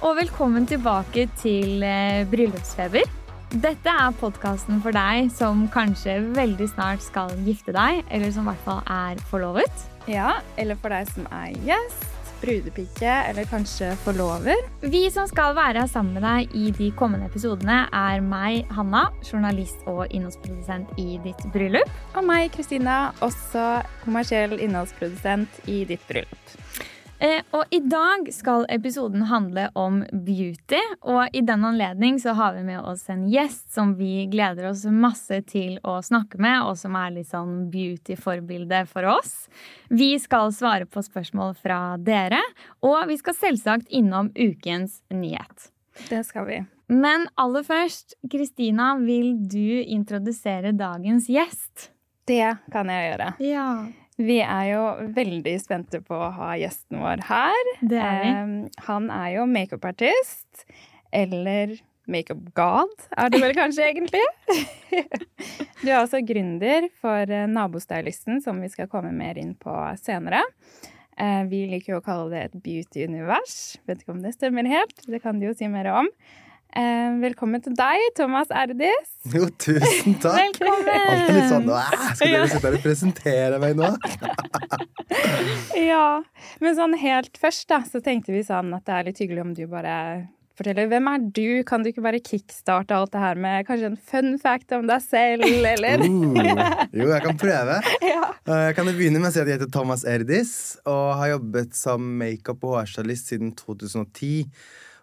Og velkommen tilbake til eh, Bryllupsfeber. Dette er podkasten for deg som kanskje veldig snart skal gifte deg, eller som i hvert fall er forlovet. Ja, eller for deg som er gjest, brudepike eller kanskje forlover. Vi som skal være sammen med deg i de kommende episodene, er meg, Hanna, journalist og innholdsprodusent i ditt bryllup. Og meg, Kristina, også kommersiell innholdsprodusent i ditt bryllup. Eh, og i dag skal episoden handle om beauty, og i den anledning så har vi med oss en gjest som vi gleder oss masse til å snakke med, og som er litt sånn beauty-forbilde for oss. Vi skal svare på spørsmål fra dere, og vi skal selvsagt innom ukens nyhet. Det skal vi. Men aller først, Kristina, vil du introdusere dagens gjest? Det kan jeg gjøre. Ja. Vi er jo veldig spente på å ha gjesten vår her. Det er vi. Eh, han er jo makeupartist. Eller makeup-god, er det vel kanskje egentlig? du er også gründer for eh, Nabostylisten, som vi skal komme mer inn på senere. Eh, vi liker jo å kalle det et beauty-univers. Vet ikke om det stemmer helt. Det kan du jo si mer om. Eh, velkommen til deg, Thomas Erdis. Jo, tusen takk. Velkommen! Alt er litt sånn «Åh, Skal dere sitte her og presentere meg nå? Ja, Men sånn helt først, da, så tenkte vi sånn at det er litt hyggelig om du bare forteller hvem er du? Kan du ikke bare kickstarte alt det her med kanskje en fun fact om deg selv, eller? Uh, jo, jeg kan prøve. ja. Eh, Jeg kan begynne med å si at jeg heter Thomas Erdis og har jobbet som makeup- og hårstylist siden 2010.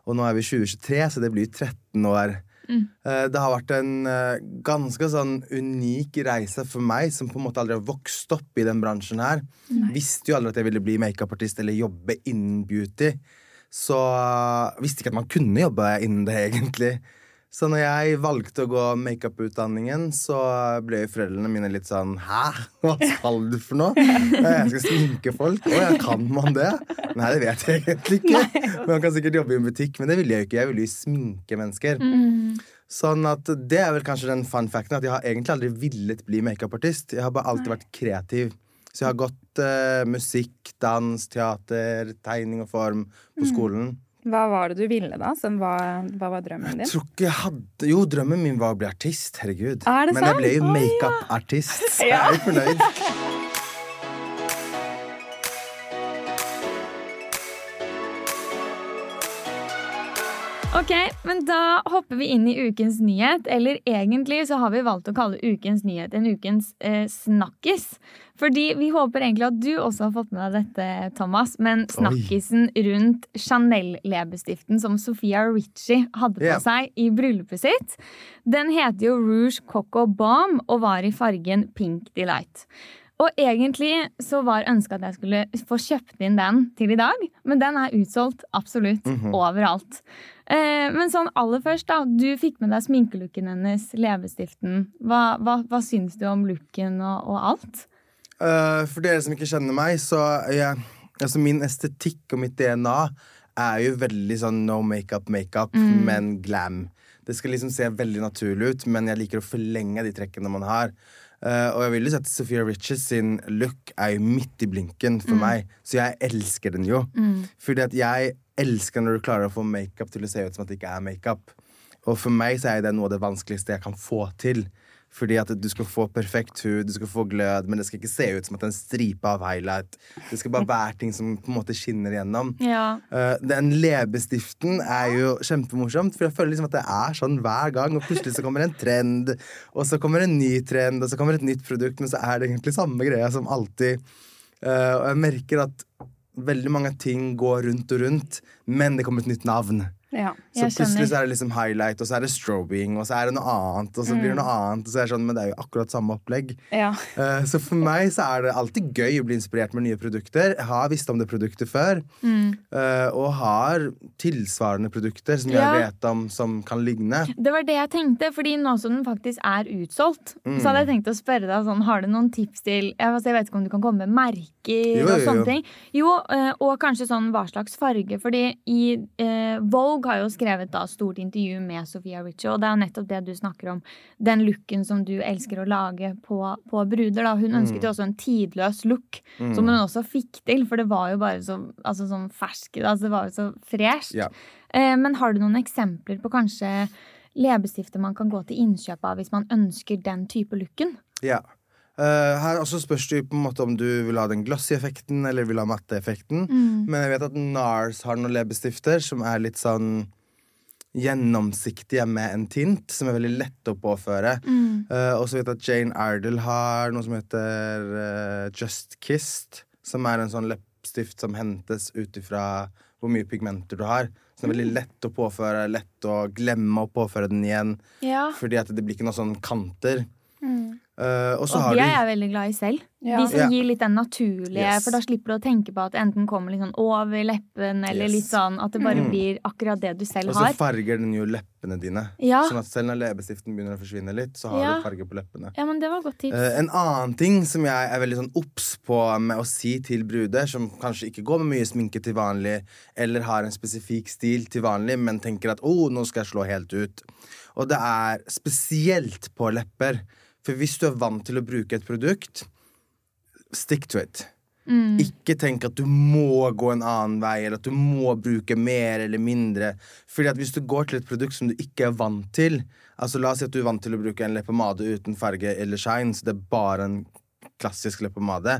Og nå er vi 2023, så det blir 13 år. Mm. Det har vært en eh, ganske sånn unik reise for meg, som på en måte aldri har vokst opp i den bransjen her. Visste jo aldri at jeg ville bli makeupartist eller jobbe innen beauty. Så eh, visste ikke at man kunne jobbe innen det, egentlig. Så når jeg valgte å gå makeuputdanningen, så ble foreldrene mine litt sånn Hæ? Hva skal du for noe? Jeg skal sminke folk. Å ja, kan man det? Nei, det vet jeg egentlig ikke. Man kan sikkert jobbe i en butikk, men det ville jeg jo ikke. Jeg ville jo sminke mennesker. Sånn at det er vel kanskje den fun facten at jeg har egentlig aldri villet bli makeupartist. Jeg har bare alltid vært kreativ. Så jeg har gått uh, musikk, dans, teater, tegning og form på skolen. Hva var det du ville, da? Var, hva var drømmen Jeg din? tror ikke jeg hadde Jo, drømmen min var å bli artist. Herregud. Er det Men jeg ble jo makeup-artist, så jeg er jo fornøyd. Ok, men da hopper vi inn i ukens nyhet. Eller egentlig så har vi valgt å kalle ukens nyhet en ukens eh, snakkis. Fordi vi håper egentlig at du også har fått med deg dette, Thomas. Men snakkisen rundt Chanel-leppestiften som Sofia Richie hadde på yeah. seg i bryllupet sitt, den heter jo Rouge Coco Balm og var i fargen Pink Delight. Og egentlig så var ønsket at jeg skulle få kjøpt inn den til i dag, men den er utsolgt absolutt overalt. Eh, men sånn aller først, da. Du fikk med deg sminkelooken hennes, leppestiften. Hva, hva, hva syns du om looken og, og alt? Uh, for dere som ikke kjenner meg, så jeg, altså min estetikk og mitt DNA er jo veldig sånn no makeup, makeup, men glam. Det skal liksom se veldig naturlig ut, men jeg liker å forlenge de trekkene man har. Eh, og jeg vil jo si at Sophia Riches sin look er jo midt i blinken for meg, så jeg elsker den jo. Fordi at jeg elsker når du klarer å få makeup til å se ut som at det ikke er makeup. Og for meg så er det noe av det vanskeligste jeg kan få til. Fordi at du skal få perfekt hud, du skal få glød, men det skal ikke se ut som at det er en stripe av highlight. Det skal bare være ting som på en måte skinner gjennom. Ja. Eh, den leppestiften er jo kjempemorsomt, for jeg føler liksom at det er sånn hver gang. Og plutselig så kommer en trend, og så kommer en ny trend, og så kommer et nytt produkt, men så er det egentlig samme greia som alltid. Eh, og jeg merker at veldig mange ting går rundt og rundt, men det kommer et nytt navn. Ja. Så plutselig så er det liksom highlight, og så er det strobing, og så er det noe annet, og så blir det noe annet. Og så er det sånn, Men det er jo akkurat samme opplegg. Ja. Uh, Så for meg så er det alltid gøy å bli inspirert med nye produkter. Jeg har visst om det produktet før, eh, og har tilsvarende produkter som jeg vet om som kan ligne. Det var det jeg tenkte, fordi nå som den faktisk er utsolgt, Mm. så hadde jeg tenkt å spørre deg sånn, har du noen tips til Jeg, altså, jeg vet ikke om du kan komme med merker Jo, og jo, jo. sånne ting. Jo, uh, og kanskje sånn hva slags farge, fordi i eh, Vogue har jo skrevet da stort intervju med Sofia Ritchie, og det er jo nettopp det du snakker om. Den looken som du elsker å lage på, på bruder. da. Hun Mm. ønsket jo også en tidløs look, som hun også fikk til, for det var jo bare så altså, sånn fersk altså, Det var jo så fresht. Ja. Eh, Men har du noen eksempler på kanskje leppestifter man kan gå til innkjøp av hvis man ønsker den type looken? Ja. Eh, her også spørs det på en måte om du vil ha den glossy-effekten eller vil ha matte-effekten. Men jeg vet at NARS har noen leppestifter som er litt sånn gjennomsiktige med en tint, som er veldig lett å påføre. Eh, og så vet jeg at Jane Ardell har noe som heter uh, Just Kissed, som er en sånn leppestift som hentes ut ifra hvor mye pigmenter du har. Så det er veldig lett å påføre, lett å glemme å påføre den igjen. Ja. Fordi at det blir ikke noen sånne kanter. Eh, og så Og har de er jeg veldig glad i selv. Ja. De som Ja. gir litt den naturlige, Yes. for da slipper du å tenke på at det enten kommer litt sånn over leppen, eller Yes. litt sånn at det bare Mm. blir akkurat det du selv har. Og så har. farger den jo leppene dine. Ja. Sånn at selv når leppestiften begynner å forsvinne litt, så har Ja. du farge på leppene. Ja, men det var godt tips. Uh, en annen ting som jeg er veldig sånn obs på med å si til bruder, som kanskje ikke går med mye sminke til vanlig, eller har en spesifikk stil til vanlig, men tenker at 'å, nå skal jeg slå helt ut'. Og det er spesielt på lepper. For hvis du er vant til å bruke et produkt, stick to it. Ikke tenk at du må gå en annen vei, eller at du må bruke mer eller mindre. Fordi at hvis du går til et produkt som du ikke er vant til Altså La oss si at du er vant til å bruke en leppepomade uten farge eller shine, så det er bare en klassisk leppepomade,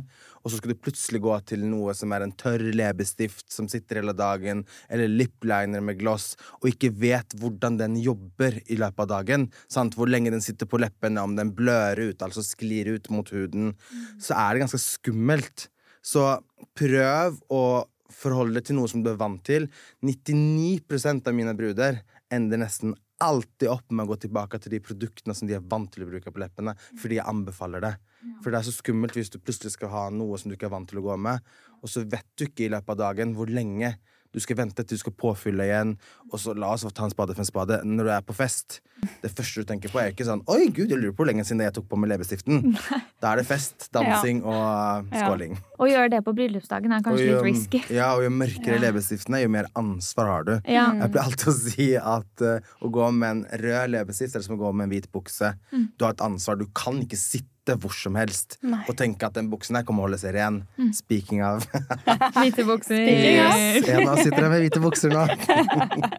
og så skal du plutselig gå til noe som er en tørr leppestift som sitter hele dagen, eller lipliner med gloss, og ikke vet hvordan den jobber i løpet av dagen, sant? hvor lenge den sitter på leppene, om den blør ut, altså sklir ut mot huden, så er det ganske skummelt. Så prøv å forholde deg til noe som du er vant til. 99% av mine bruder ender nesten alltid opp med å gå tilbake til de produktene som de er vant til å bruke på leppene, fordi jeg anbefaler det. For det er så skummelt hvis du plutselig skal ha noe som du ikke er vant til å gå med, og så vet du ikke i løpet av dagen hvor lenge du skal vente til du skal påfylle igjen, og så la oss ta en spade for en spade. Når du er på fest, det første du tenker på, er ikke sånn Oi, gud, jeg lurer på hvor lenge siden jeg tok på meg leppestiften. Da er det fest, dansing og skåling. Å gjøre det på bryllupsdagen er kanskje jo, litt risky. Ja, og jo mørkere leppestiften er, jo mer ansvar har du. Ja. Jeg pleier alltid å si at uh, å gå med en rød leppestift er som å gå med en hvit bukse. Mm. Du har et ansvar. Du kan ikke sitte hvor som helst og tenke at den buksen her kommer å holde seg ren. Mm. Speaking of Hvite bukser. yes. Ja, av sitter jeg med hvite bukser nå.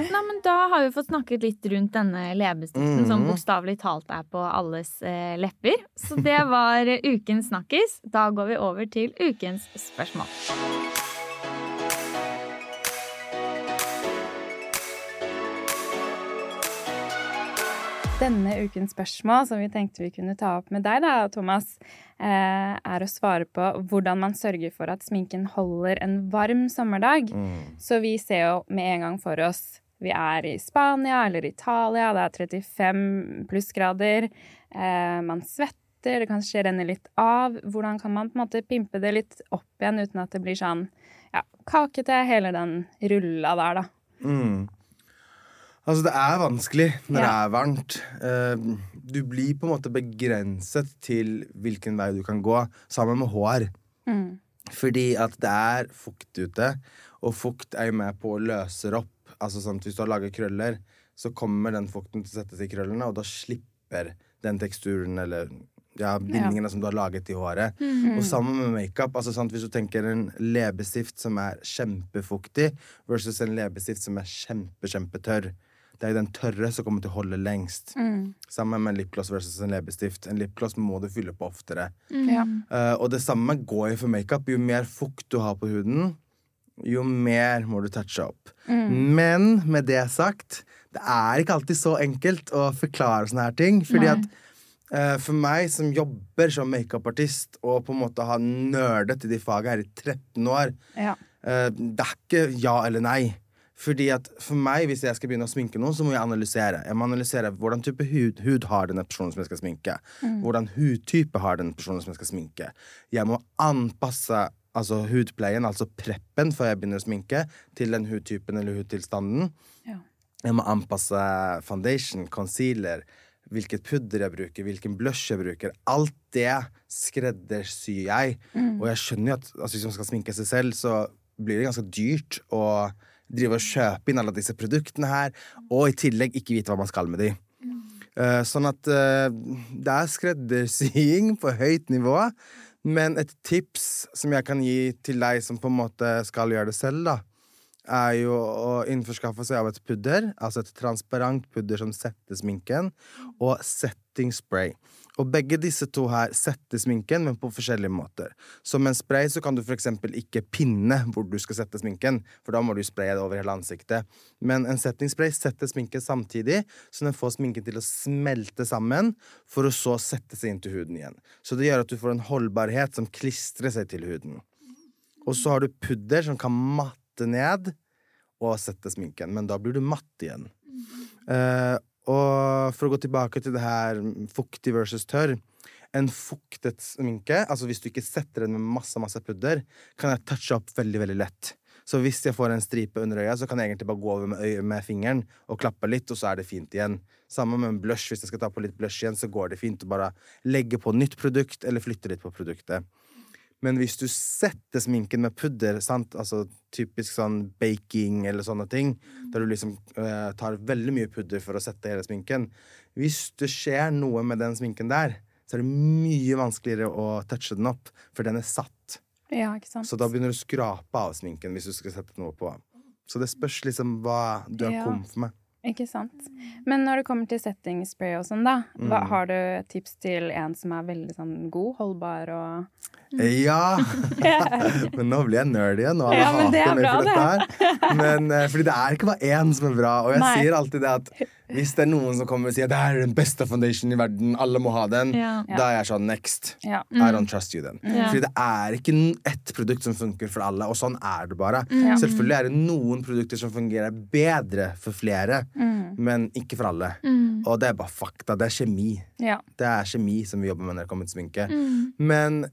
Nei, men Da har vi fått snakket litt rundt denne leppestiften, som Mhm. bokstavelig talt er på alles eh, lepper. Så det var eh, ukens snakkis. Da går vi over til ukens spørsmål. Denne ukens spørsmål som vi tenkte vi kunne ta opp med deg, da, Thomas, eh, er å svare på hvordan man sørger for at sminken holder en varm sommerdag. Så vi ser jo med en gang for oss vi er i Spania eller Italia, det er 35 plussgrader. Eh, man svetter, det kanskje renner litt av. Hvordan kan man på en måte pimpe det litt opp igjen uten at det blir sånn ja, kakete, hele den rulla der, da. Mm. Altså, det er vanskelig når det er varmt. Uh, du blir på en måte begrenset til hvilken vei du kan gå, sammen med hår. Mm. Fordi at det er fukt ute, og fukt er jo med på å løse opp. Altså sånn at Hvis du har laget krøller, så kommer den fukten til å settes i krøllene, og da slipper den teksturen eller ja, bindingene som du har laget i håret. Og sammen med makeup. Altså sant, hvis du tenker en leppestift som er kjempefuktig, versus en leppestift som er kjempe, kjempetørr. Det er den tørre som kommer til å holde lengst. Sammen med en lipgloss versus en leppestift. En lipgloss må du fylle på oftere. Ja. Uh, og det samme går jo for makeup. Jo mer fukt du har på huden, jo mer må du touche opp. Men med det sagt, det er ikke alltid så enkelt å forklare sånne her ting. Fordi at uh, for meg som jobber som makeupartist og på en måte har nerdet i de fagene her i 13 år, Ja. uh, det er ikke ja eller nei. Fordi at for meg, hvis jeg skal begynne å sminke noen, så må jeg analysere. Jeg må analysere hvordan type hud, hud har denne personen som jeg skal sminke. Hvordan hudtype har denne personen som jeg skal sminke. Jeg må anpasse altså hudpleien, altså preppen, før jeg begynner å sminke, til den hudtypen eller hudtilstanden. Ja. Jeg må anpasse foundation, concealer, hvilket pudder jeg bruker, hvilken blush jeg bruker. Alt det skreddersyr jeg. Og jeg skjønner jo at altså, hvis man skal sminke seg selv, så blir det ganske dyrt å drive og kjøpe inn alle disse produktene her, og i tillegg ikke vite hva man skal med de. Eh, sånn at eh, det er skreddersying på høyt nivå. Men et tips som jeg kan gi til deg som på en måte skal gjøre det selv, da, er jo å innforskaffe seg av et pudder, altså et transparent pudder som setter sminken, og setting spray. Og begge disse to her setter sminken, men på forskjellige måter. Med en spray så kan du eksempel ikke pinne hvor du skal sette sminken, for da må du spraye det over hele ansiktet. Men en setting spray setter sminken samtidig, så den får sminken til å smelte sammen, for å så sette seg inn til huden igjen. Så det gjør at du får en holdbarhet som klistrer seg til huden. Og så har du pudder som kan matte ned og sette sminken, men da blir du matt igjen. Eh, og for å gå tilbake til det her fuktig versus tørr En fuktet sminke, altså hvis du ikke setter den med masse masse pudder, kan jeg touche opp veldig veldig lett. Så hvis jeg får en stripe under øya, så kan jeg egentlig bare gå over med, øye, med fingeren og klappe litt, og så er det fint igjen. Samme med en blush. Hvis jeg skal ta på litt blush igjen, så går det fint å bare legge på nytt produkt eller flytte litt på produktet. Men hvis du setter sminken med pudder, sant? altså typisk sånn baking eller sånne ting, der du liksom eh, tar veldig mye pudder for å sette hele sminken Hvis det skjer noe med den sminken der, så er det mye vanskeligere å touche den opp, for den er satt. Ja, ikke sant. Så da begynner du å skrape av sminken hvis du skal sette noe på. Så det spørs liksom hva du er Ja. komf med. Ikke sant. Men når det kommer til setting spray og sånn, da, hva, Mm. har du tips til en som er veldig sånn god, holdbar og Ja! men nå blir jeg nerdy igjen. og alle Ja, er hater meg for dette her. Men, eh, fordi det er ikke bare én som er bra. Og jeg Nei. sier alltid det at hvis det er noen som kommer og sier at det er den beste foundation i verden, alle må ha den, Ja. da er jeg sånn next. Ja. I don't trust you then. Ja. Fordi det er ikke ett produkt som funker for alle, og sånn er det bare. Ja. Selvfølgelig er det noen produkter som fungerer bedre for flere, Mm. men ikke for alle. Mm. Og det er bare fakta. Det er kjemi. Ja. Det er kjemi som vi jobber med når det kommer til sminke. Mm. Men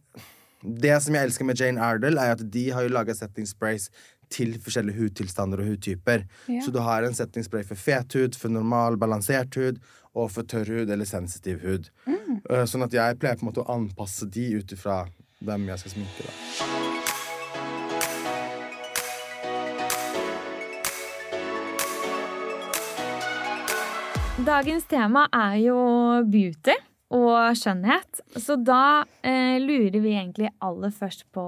det som jeg elsker med Jane Ardell, er at de har jo laga setting sprays til forskjellige hudtilstander og hudtyper. Ja. Så du har en setningsspray for fet hud, for normal, balansert hud, og for tørr hud eller sensitiv hud. Mm. Eh, Sånn at jeg pleier på en måte å anpasse de ut ifra hvem jeg skal sminke. Da. Dagens tema er jo beauty og skjønnhet. Så da eh, lurer vi egentlig aller først på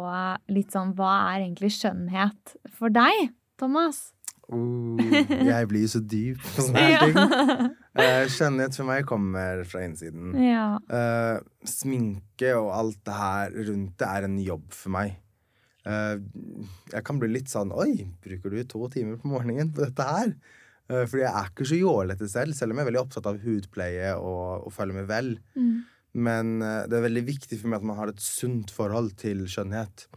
litt sånn Hva er egentlig skjønnhet for deg, Thomas? Uh, jeg blir så dyp på sånne her ting. Eh, Skjønnhet for meg kommer fra innsiden. ja. Eh, sminke og alt det her rundt det er en jobb for meg. Eh, jeg kan bli litt sånn Oi, bruker du to timer på morgenen på dette her? Uh, fordi jeg er ikke så jålete selv, selv om jeg er veldig opptatt av hudpleie og, og føler meg vel. Mm. Men eh, det er veldig viktig for meg at man har et sunt forhold til skjønnhet.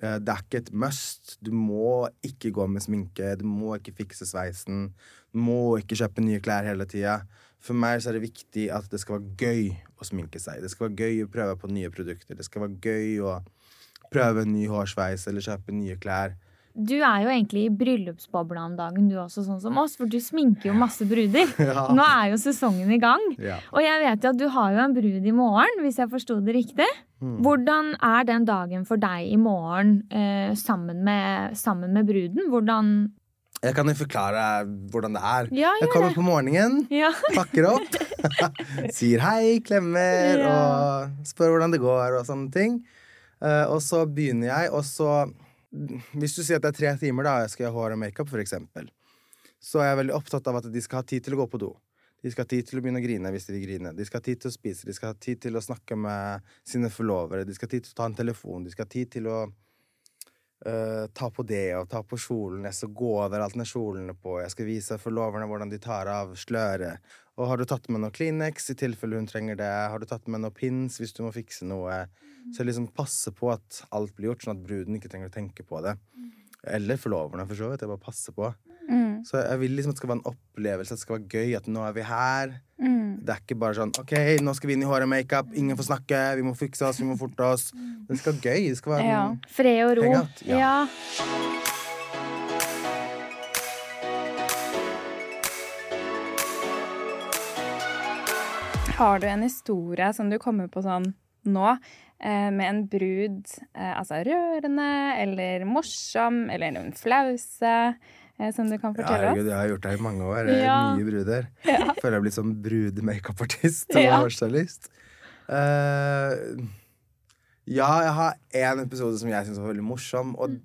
Eh, det er ikke et must. Du må ikke gå med sminke, du må ikke fikse sveisen. Du må ikke kjøpe nye klær hele tida. For meg så er det viktig at det skal være gøy å sminke seg. Det skal være gøy å prøve på nye produkter. Det skal være gøy å prøve en ny hårsveis eller kjøpe nye klær. Du er jo egentlig i bryllupsbobla om dagen, du også, sånn som oss, for du sminker jo masse bruder. Ja. Nå er jo sesongen i gang. Ja. Og jeg vet jo at du har jo en brud i morgen, hvis jeg forsto det riktig. Mm. Hvordan er den dagen for deg i morgen eh, sammen, med, sammen med bruden? Hvordan Jeg kan jo forklare hvordan det er. Ja, Jeg kommer det. på morgenen. Pakker opp, sier hei, klemmer og spør hvordan det går og sånne ting. Uh, og så begynner jeg, og så Hvis du sier at det er tre timer, da jeg skal gjøre hår og makeup, for eksempel, så er jeg veldig opptatt av at de skal ha tid til å gå på do. De skal ha tid til å begynne å grine hvis de vil grine. De skal ha tid til å spise, de skal ha tid til å snakke med sine forlovere. De skal ha tid til å ta en telefon. De skal ha tid til å eh, ta på det og ta på kjolen. Jeg skal gå overalt med kjolene på. Jeg skal vise forloverne hvordan de tar av sløret. Og har du tatt med noe Kleenex i tilfelle hun trenger det? Har du tatt med noe pins hvis du må fikse noe? Så liksom passe på at alt blir gjort, sånn at bruden ikke trenger å tenke på det. Eller forloverne, for så vidt. Jeg bare passer på. Mm. Så jeg vil liksom at det skal være en opplevelse, at det skal være gøy, at nå er vi her. Mm. Det er ikke bare sånn OK, nå skal vi inn i håret og makeup, ingen får snakke, vi må fikse oss, vi må forte oss. Det skal være gøy. Det skal være Ja. Fred og ro. Hangout, ja. ja. Har du en historie som du kommer på sånn nå, eh, med en brud, eh, altså rørende eller morsom eller en flause, som du kan fortelle herregud, oss? jeg har gjort det i mange år. Jeg er Ja. Mye bruder. Føler jeg har blitt sånn brude-makeupartist og Ja. hårstylist. Eh, ja, jeg har én episode som jeg syns var veldig morsom. Og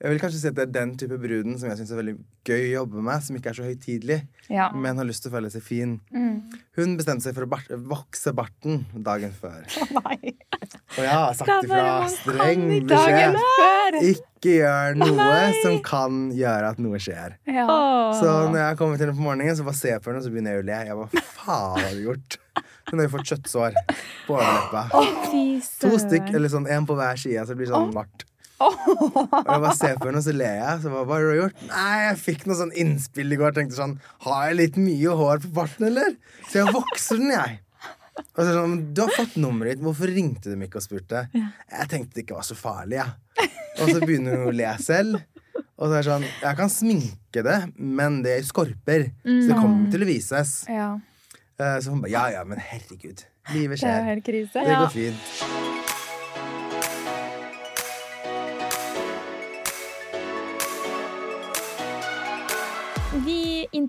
jeg vil kanskje si at det er den type bruden som jeg syns er veldig gøy å jobbe med, som ikke er så høytidelig, Ja. men har lyst til å føle seg fin. Mm. Hun bestemte seg for å bar vokse barten dagen før. Oh, Og jeg har sagt ifra streng beskjed. Ikke gjør noe som kan gjøre at noe skjer. Ja. Så når jeg kommer til henne på morgenen, så bare ser jeg på henne, og så begynner jeg å le. Jeg bare, faen har du gjort? Hun har jo fått kjøttsår på overleppa. To stykk, eller sånn én på hver side, så det blir sånn vart. Og jeg bare ser på henne, og så ler jeg. Så bare, hva har du gjort? Nei, jeg fikk noe sånn innspill i går. Tenkte sånn, har jeg litt mye hår på parten, eller? Så jeg vokser den, jeg. Og så det sånn, Du har fått nummeret ditt, hvorfor ringte du meg ikke og spurte? Jeg tenkte det ikke var så farlig, jeg. Og så begynner hun å le selv. Og så er det sånn, jeg kan sminke det, men det er skorper. Så det kommer til å vises. ja. Eh, Så hun bare, ja ja, men herregud. Livet Det er skjer. Det Ja. går fint.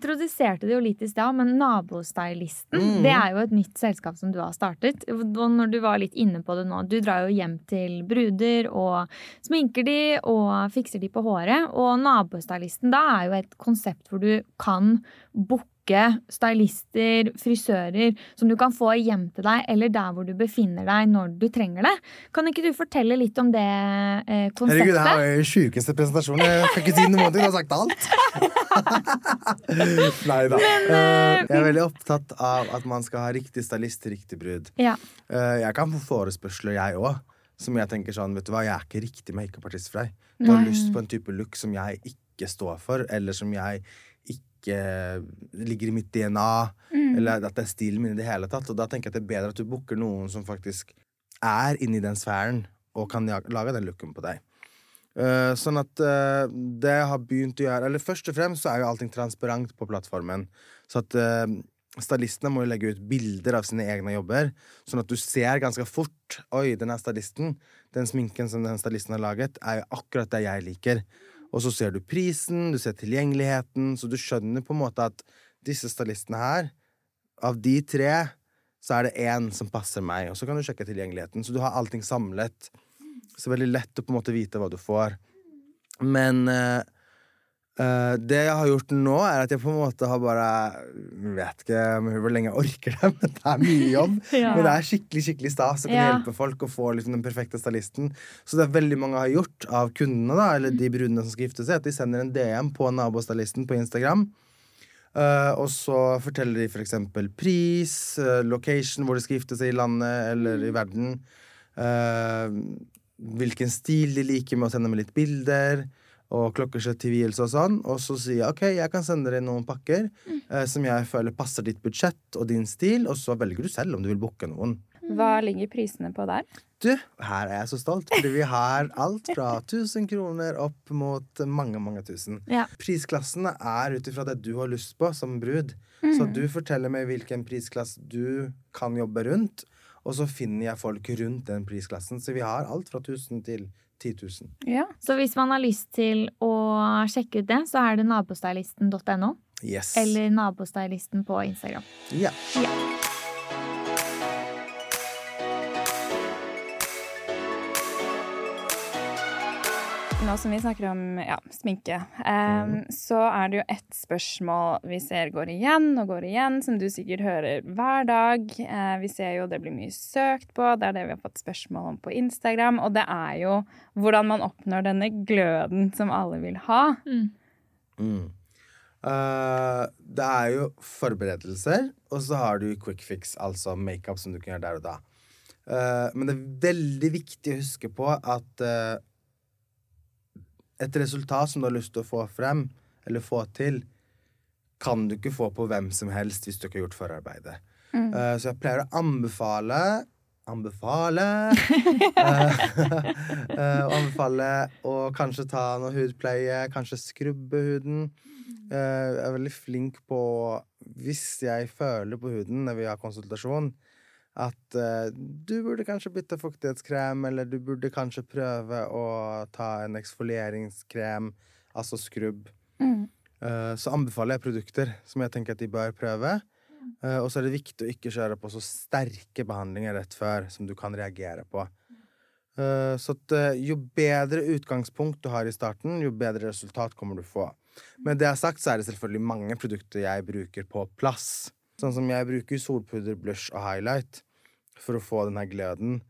Introduserte det jo litt i stad, men Nabostylisten Mm. det er jo et nytt selskap som du har startet. Og når du var litt inne på det nå, du drar jo hjem til bruder og sminker de og fikser de på håret. Og Nabostylisten da er jo et konsept hvor du kan booke stylister, frisører, som du kan få hjem til deg eller der hvor du befinner deg når du trenger det. Kan ikke du fortelle litt om det eh, konseptet? Herregud, det her var jo sjukeste presentasjonen. Jeg kan ikke si noe om det, du har sagt alt. Nei da. Uh, Jeg er veldig opptatt av at man skal ha riktig stylist til riktig brud. Ja. Uh, Jeg kan få forespørsler, jeg òg. Som jeg tenker sånn, vet du hva, jeg er ikke riktig makeupartist for deg. Du har lyst på en type look som jeg ikke står for, eller som jeg ikke ligger i mitt DNA, eller at det er stilen min i det hele tatt. Og da tenker jeg at det er bedre at du booker noen som faktisk er inni den sfæren, og kan lage den looken på deg. Uh, sånn at uh, det jeg har begynt å gjøre Eller først og fremst så er jo allting transparent på plattformen. Så at uh, stylistene må jo legge ut bilder av sine egne jobber, sånn at du ser ganske fort Oi, den er stylisten. Den sminken som den stylisten har laget, er jo akkurat det jeg liker. Og så ser du prisen, du ser tilgjengeligheten, så du skjønner på en måte at disse stylistene her, av de tre, så er det én som passer meg, og så kan du sjekke tilgjengeligheten. Så du har allting samlet. Så veldig lett å på en måte vite hva du får. Men eh, eh, det jeg har gjort nå, er at jeg på en måte har bare Vet ikke hvor lenge jeg orker det, men det er mye jobb. Ja. Men det er skikkelig skikkelig stas å kunne Ja. hjelpe folk å få liksom den perfekte stylisten. Så det er veldig mange har gjort av kundene, da, eller de brudene som skal gifte seg, at de sender en DM på nabostylisten på Instagram. Uh, og så forteller de for eksempel pris, uh, location hvor de skal gifte seg i landet eller i verden. eh, hvilken stil de liker med å sende med litt bilder. Og klokkeslett til vielse og sånn. Og så sier jeg ok, jeg kan sende deg noen pakker eh, som jeg føler passer ditt budsjett og din stil, og så velger du selv om du vil booke noen. Hva ligger prisene på der? Du, her er jeg så stolt, fordi vi har alt fra 1000 kroner opp mot mange, mange tusen. Ja. Prisklassene er ut ifra det du har lyst på som brud. Så du forteller meg hvilken prisklasse du kan jobbe rundt, og så finner jeg folk rundt den prisklassen. Så vi har alt fra 1000 til 10 000. Ja. Så hvis man har lyst til å sjekke ut det, så er det nabostylisten.no Yes. eller nabostylisten på Instagram. Ja. Ja. Nå som vi snakker om ja, sminke, em, så er det jo ett spørsmål vi ser går igjen og går igjen, som du sikkert hører hver dag. Uh, vi ser jo det blir mye søkt på, det er det vi har fått spørsmål om på Instagram. Og det er jo hvordan man oppnår denne gløden som alle vil ha. Mm. Eh, det er jo forberedelser, og så har du quick fix, altså makeup som du kan gjøre der og da. Uh, men det er veldig viktig å huske på at et resultat som du har lyst til å få frem, eller få til, kan du ikke få på hvem som helst hvis du ikke har gjort forarbeidet. Eh, så jeg pleier å anbefale Anbefale uh, uh, anbefale å kanskje ta noe hudpleie, kanskje skrubbe huden. Jeg er veldig flink på Hvis jeg føler på huden når vi har konsultasjon, at uh, du burde kanskje bytte fuktighetskrem, eller du burde kanskje prøve å ta en eksfolieringskrem, altså skrubb. Mm. Uh, så anbefaler jeg produkter som jeg tenker at de bør prøve. Uh, og så er det viktig å ikke kjøre på så sterke behandlinger rett før som du kan reagere på. Så at jo bedre utgangspunkt du har i starten, jo bedre resultat kommer du få. Med det jeg har sagt så er det selvfølgelig mange produkter jeg bruker på plass. Sånn som jeg bruker solpudder, blush og highlight for å få den her gløden.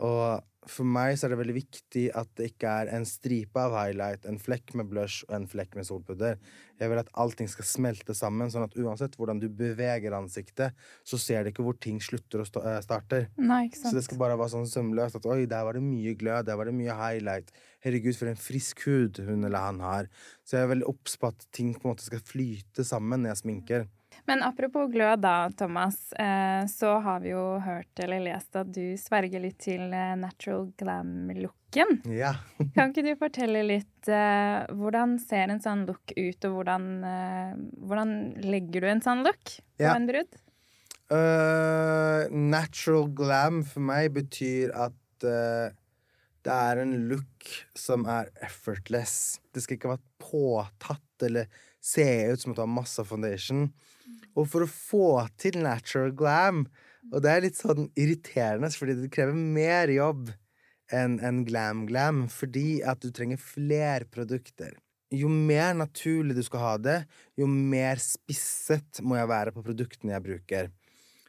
Og for meg så er det veldig viktig at det ikke er en stripe av highlight, en flekk med blush og en flekk med solpudder. Jeg vil at allting skal smelte sammen, sånn at uansett hvordan du beveger ansiktet, så ser du ikke hvor ting slutter og eh, starter. Nei, Så det skal bare være sånn sømløst at oi, der var det mye glød, der var det mye highlight. Herregud, for en frisk hud hun eller han har. Så jeg er veldig obs på at ting på en måte skal flyte sammen når jeg sminker. Men apropos glød da, Thomas, eh, så har vi jo hørt eller lest at du sverger litt til eh, natural glam-looken. Ja. Kan ikke du fortelle litt eh, hvordan ser en sånn look ut, og hvordan, hvordan legger du en sånn look på Ja. en brud? Uh, natural glam for meg betyr at uh, det er en look som er effortless. Det skal ikke være påtatt eller se ut som at du har masse foundation. Og for å få til natural glam Og det er litt sånn irriterende, fordi det krever mer jobb enn en glam-glam, fordi at du trenger flere produkter. Jo mer naturlig du skal ha det, jo mer spisset må jeg være på produktene jeg bruker.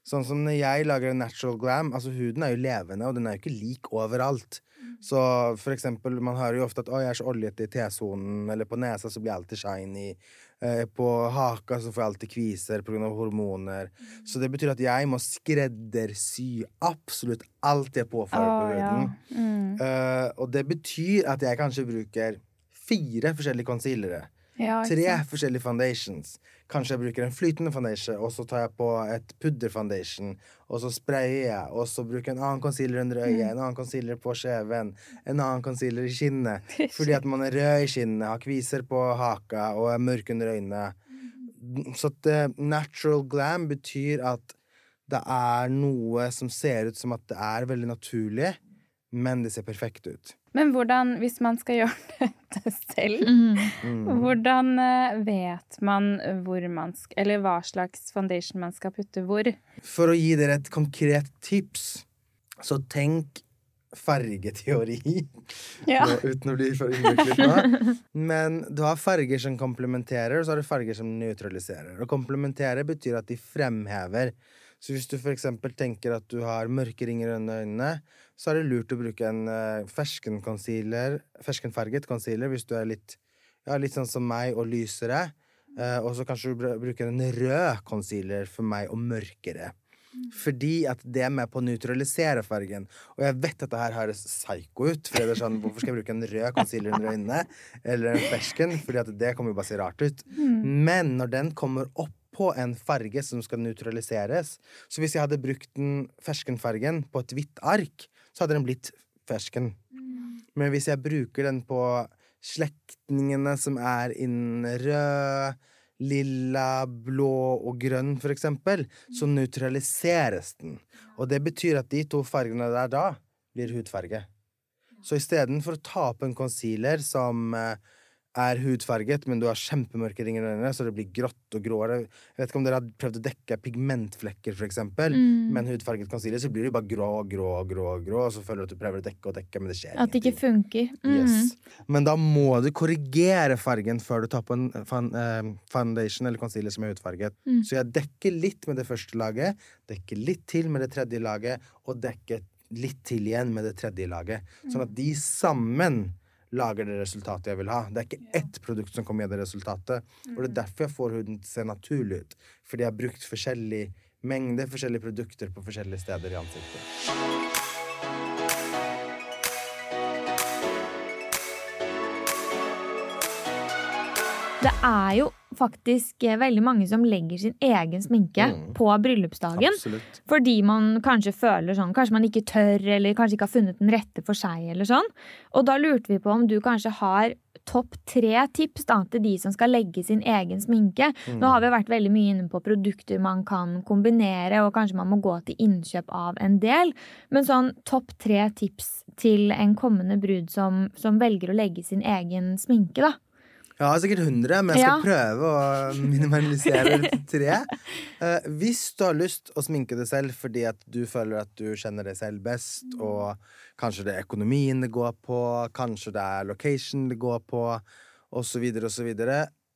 Sånn som når jeg lager en natural glam, altså huden er jo levende, og den er jo ikke lik overalt. Så for eksempel, man hører jo ofte at 'å, jeg er så oljete i T-sonen', eller på nesa så blir jeg alltid shiny. Eh, på haka så får jeg alltid kviser pga. hormoner. Så det betyr at jeg må skreddersy absolutt alt jeg påfører på huden. ja. Mm. Eh, og det betyr at jeg kanskje bruker fire forskjellige concealere. Ja, Tre forskjellige foundations. Kanskje jeg bruker en flytende foundation, og så tar jeg på et pudderfoundation, og så sprayer jeg, og så bruker jeg en annen concealer under øyet, en annen concealer på skjeven, en annen concealer i kinnet. Fordi at man er rød i kinnet, har kviser på haka og er mørk under øynene. Så at eh, natural glam betyr at det er noe som ser ut som at det er veldig naturlig, men det ser perfekt ut. Men hvordan, hvis man skal gjøre dette selv, Mm. hvordan eh, vet man hvor man skal Eller hva slags foundation man skal putte hvor? For å gi dere et konkret tips, så tenk fargeteori. Ja. Nå, uten å bli for innviklet. Men du har farger som komplementerer, og så har du farger som nøytraliserer. Og komplementere betyr at de fremhever. Så hvis du for eksempel tenker at du har mørke ringer under øynene, så er det lurt å bruke en uh, ferskenconcealer, ferskenfarget concealer hvis du er litt, ja, litt sånn som meg og lysere. Uh, og så kanskje du bruker en rød concealer for meg og mørkere. Fordi at det er med på å nøytralisere fargen. Og jeg vet at det her høres psycho ut. For det er sånn, Hvorfor skal jeg bruke en rød concealer under øynene? Eller en fersken? Fordi at det kommer jo bare se rart ut. Men når den kommer opp på en farge som skal nøytraliseres Så hvis jeg hadde brukt den ferskenfargen på et hvitt ark, så hadde den blitt fersken. Men hvis jeg bruker den på slektningene som er innen rød, lilla, blå og grønn, for eksempel, så nøytraliseres den. Og det betyr at de to fargene der da blir hudfarge. Så istedenfor å ta på en concealer som eh, er hudfarget, men du har kjempemørke ringer under øynene, så det blir grått og gråere. Jeg vet ikke om dere har prøvd å dekke pigmentflekker, for eksempel. Med en hudfarget concealer så blir det bare grå, grå, grå, grå, og så føler du at du prøver å dekke og dekke, men det skjer At det ikke funker. Mm. Yes. Men da må du korrigere fargen før du tar på en eh, foundation eller concealer som er hudfarget. Så jeg dekker litt med det første laget, dekker litt til med det tredje laget, og dekker litt til igjen med det tredje laget. Sånn at de sammen lager det resultatet jeg vil ha. Det er ikke ett produkt som kommer med det resultatet. Og det er derfor jeg får huden til å se naturlig ut. Fordi jeg har brukt forskjellig mengde forskjellige produkter på forskjellige steder i ansiktet. Det er jo faktisk eh, veldig mange som legger sin egen sminke Mm. på bryllupsdagen. Absolutt. Fordi man kanskje føler sånn, kanskje man ikke tør, eller kanskje ikke har funnet den rette for seg, eller sånn. Og da lurte vi på om du kanskje har topp tre tips da, til de som skal legge sin egen sminke. Nå har vi vært veldig mye inne på produkter man kan kombinere, og kanskje man må gå til innkjøp av en del. Men sånn topp tre tips til en kommende brud som, som velger å legge sin egen sminke, da. Jeg har sikkert 100, men jeg skal Ja. prøve å minimalisere det til tre. Uh, hvis du har lyst å sminke deg selv fordi at du føler at du kjenner deg selv best, og kanskje det er økonomien det går på, kanskje det er location det går på, osv., osv.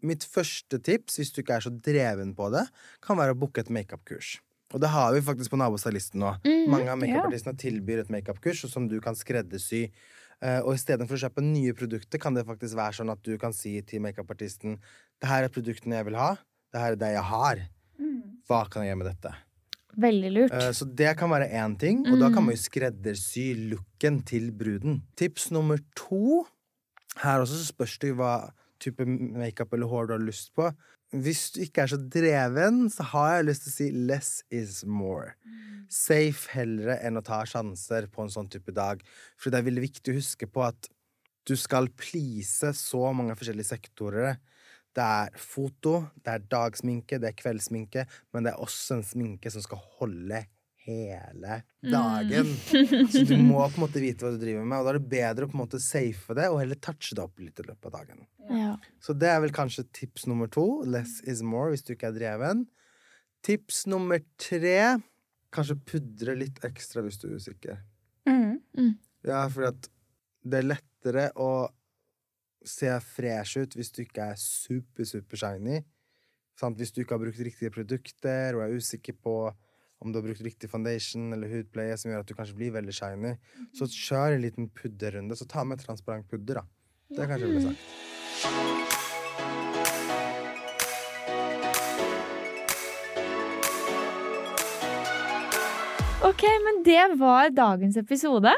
Mitt første tips, hvis du ikke er så dreven på det, kan være å booke et makeupkurs. Og det har vi faktisk på Nabostylisten nå. Mange av makeupartistene tilbyr et makeupkurs som du kan skreddersy. Eh, og istedenfor å kjøpe nye produkter, kan det faktisk være sånn at du kan si til makeupartisten Det her er produktene jeg vil ha. Det her er det jeg har. Hva kan jeg gjøre med dette? Veldig lurt. Eh, Så det kan være én ting, og da kan man jo skreddersy looken til bruden. Tips nummer to Her også spørs det hva type makeup eller hår du har lyst på. Hvis du ikke er så dreven, så har jeg lyst til å si less is more. Safe heller enn å ta sjanser på en sånn type dag. For det er veldig viktig å huske på at du skal please så mange forskjellige sektorer. Det er foto, det er dagsminke, det er kveldssminke, men det er også en sminke som skal holde hele dagen. Så du må på en måte vite hva du driver med, og da er det bedre å på en måte safe det og heller touche det opp litt i løpet av dagen. Ja. Så det er vel kanskje tips nummer to. Less is more hvis du ikke er dreven. Tips nummer tre kanskje pudre litt ekstra hvis du er usikker. Mm. Ja, fordi at det er lettere å se fresh ut hvis du ikke er super, super shiny. Sant? Hvis du ikke har brukt riktige produkter og er usikker på om du har brukt riktig foundation eller hudpleie som gjør at du kanskje blir veldig shiny, så kjør en liten pudderrunde. Så ta med transparent pudder, da. Det er kanskje det ville sagt. Ok, men det var dagens episode.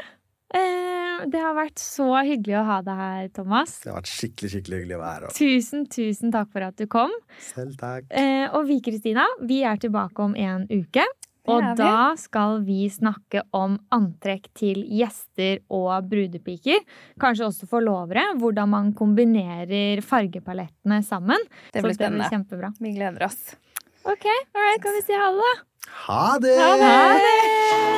Eh, det har vært så hyggelig å ha deg her, Thomas. Det har vært skikkelig skikkelig hyggelig å være her. Tusen, tusen takk for at du kom. Selv takk. Eh, og vi, Kristina, vi er tilbake om en uke. Og da skal vi snakke om antrekk til gjester og brudepiker. Kanskje også forlovere. Hvordan man kombinerer fargepalettene sammen. Det blir spennende. det blir kjempebra. Vi gleder oss. Ok, all right, skal vi si ha det? Ha det! Ha det!